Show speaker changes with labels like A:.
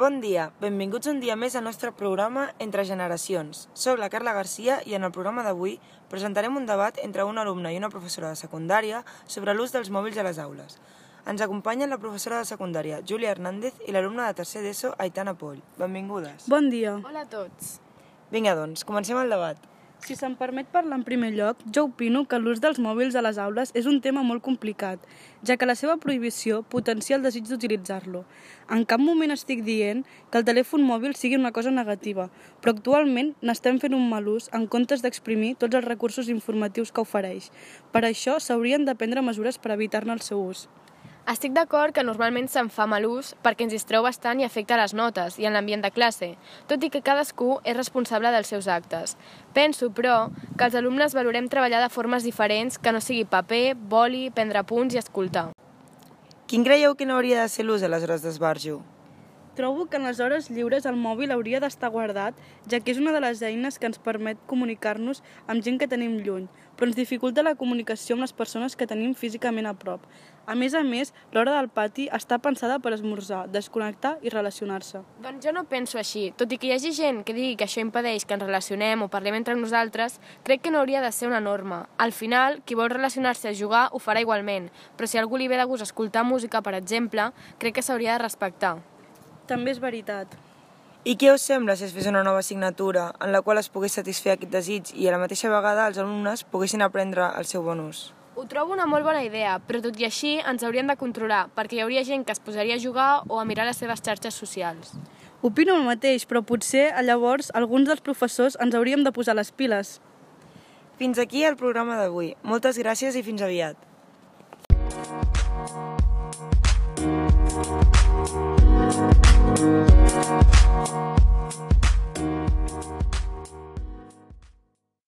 A: Bon dia, benvinguts un dia més al nostre programa Entre Generacions. Soc la Carla Garcia i en el programa d'avui presentarem un debat entre un alumne i una professora de secundària sobre l'ús dels mòbils a les aules. Ens acompanyen la professora de secundària, Júlia Hernández, i l'alumne de tercer d'ESO, Aitana Poll. Benvingudes.
B: Bon dia.
C: Hola a tots.
A: Vinga, doncs, comencem el debat.
B: Si se'm permet parlar en primer lloc, jo opino que l'ús dels mòbils a les aules és un tema molt complicat, ja que la seva prohibició potencia el desig d'utilitzar-lo. En cap moment estic dient que el telèfon mòbil sigui una cosa negativa, però actualment n'estem fent un mal ús en comptes d'exprimir tots els recursos informatius que ofereix. Per això s'haurien de prendre mesures per evitar-ne el seu ús.
C: Estic d'acord que normalment se'n fa mal ús perquè ens distreu bastant i afecta les notes i en l'ambient de classe, tot i que cadascú és responsable dels seus actes. Penso, però, que els alumnes valorem treballar de formes diferents que no sigui paper, boli, prendre punts i escoltar.
A: Quin creieu que no hauria de ser l'ús a les hores d'esbarjo?
B: Trobo que en les hores lliures el mòbil hauria d'estar guardat, ja que és una de les eines que ens permet comunicar-nos amb gent que tenim lluny, però ens dificulta la comunicació amb les persones que tenim físicament a prop. A més a més, l'hora del pati està pensada per esmorzar, desconnectar i relacionar-se.
C: Doncs jo no penso així. Tot i que hi hagi gent que digui que això impedeix que ens relacionem o parlem entre nosaltres, crec que no hauria de ser una norma. Al final, qui vol relacionar-se a jugar ho farà igualment, però si algú li ve de gust escoltar música, per exemple, crec que s'hauria de respectar.
B: També és veritat.
A: I què us sembla si es fes una nova assignatura en la qual es pogués satisfer aquest desig i a la mateixa vegada els alumnes poguessin aprendre el seu bon ús?
C: Ho trobo una molt bona idea, però tot i així ens hauríem de controlar, perquè hi hauria gent que es posaria a jugar o a mirar les seves xarxes socials.
B: Opino el mateix, però potser llavors alguns dels professors ens hauríem de posar les piles.
A: Fins aquí el programa d'avui. Moltes gràcies i fins aviat. Thank you.
D: Thank you.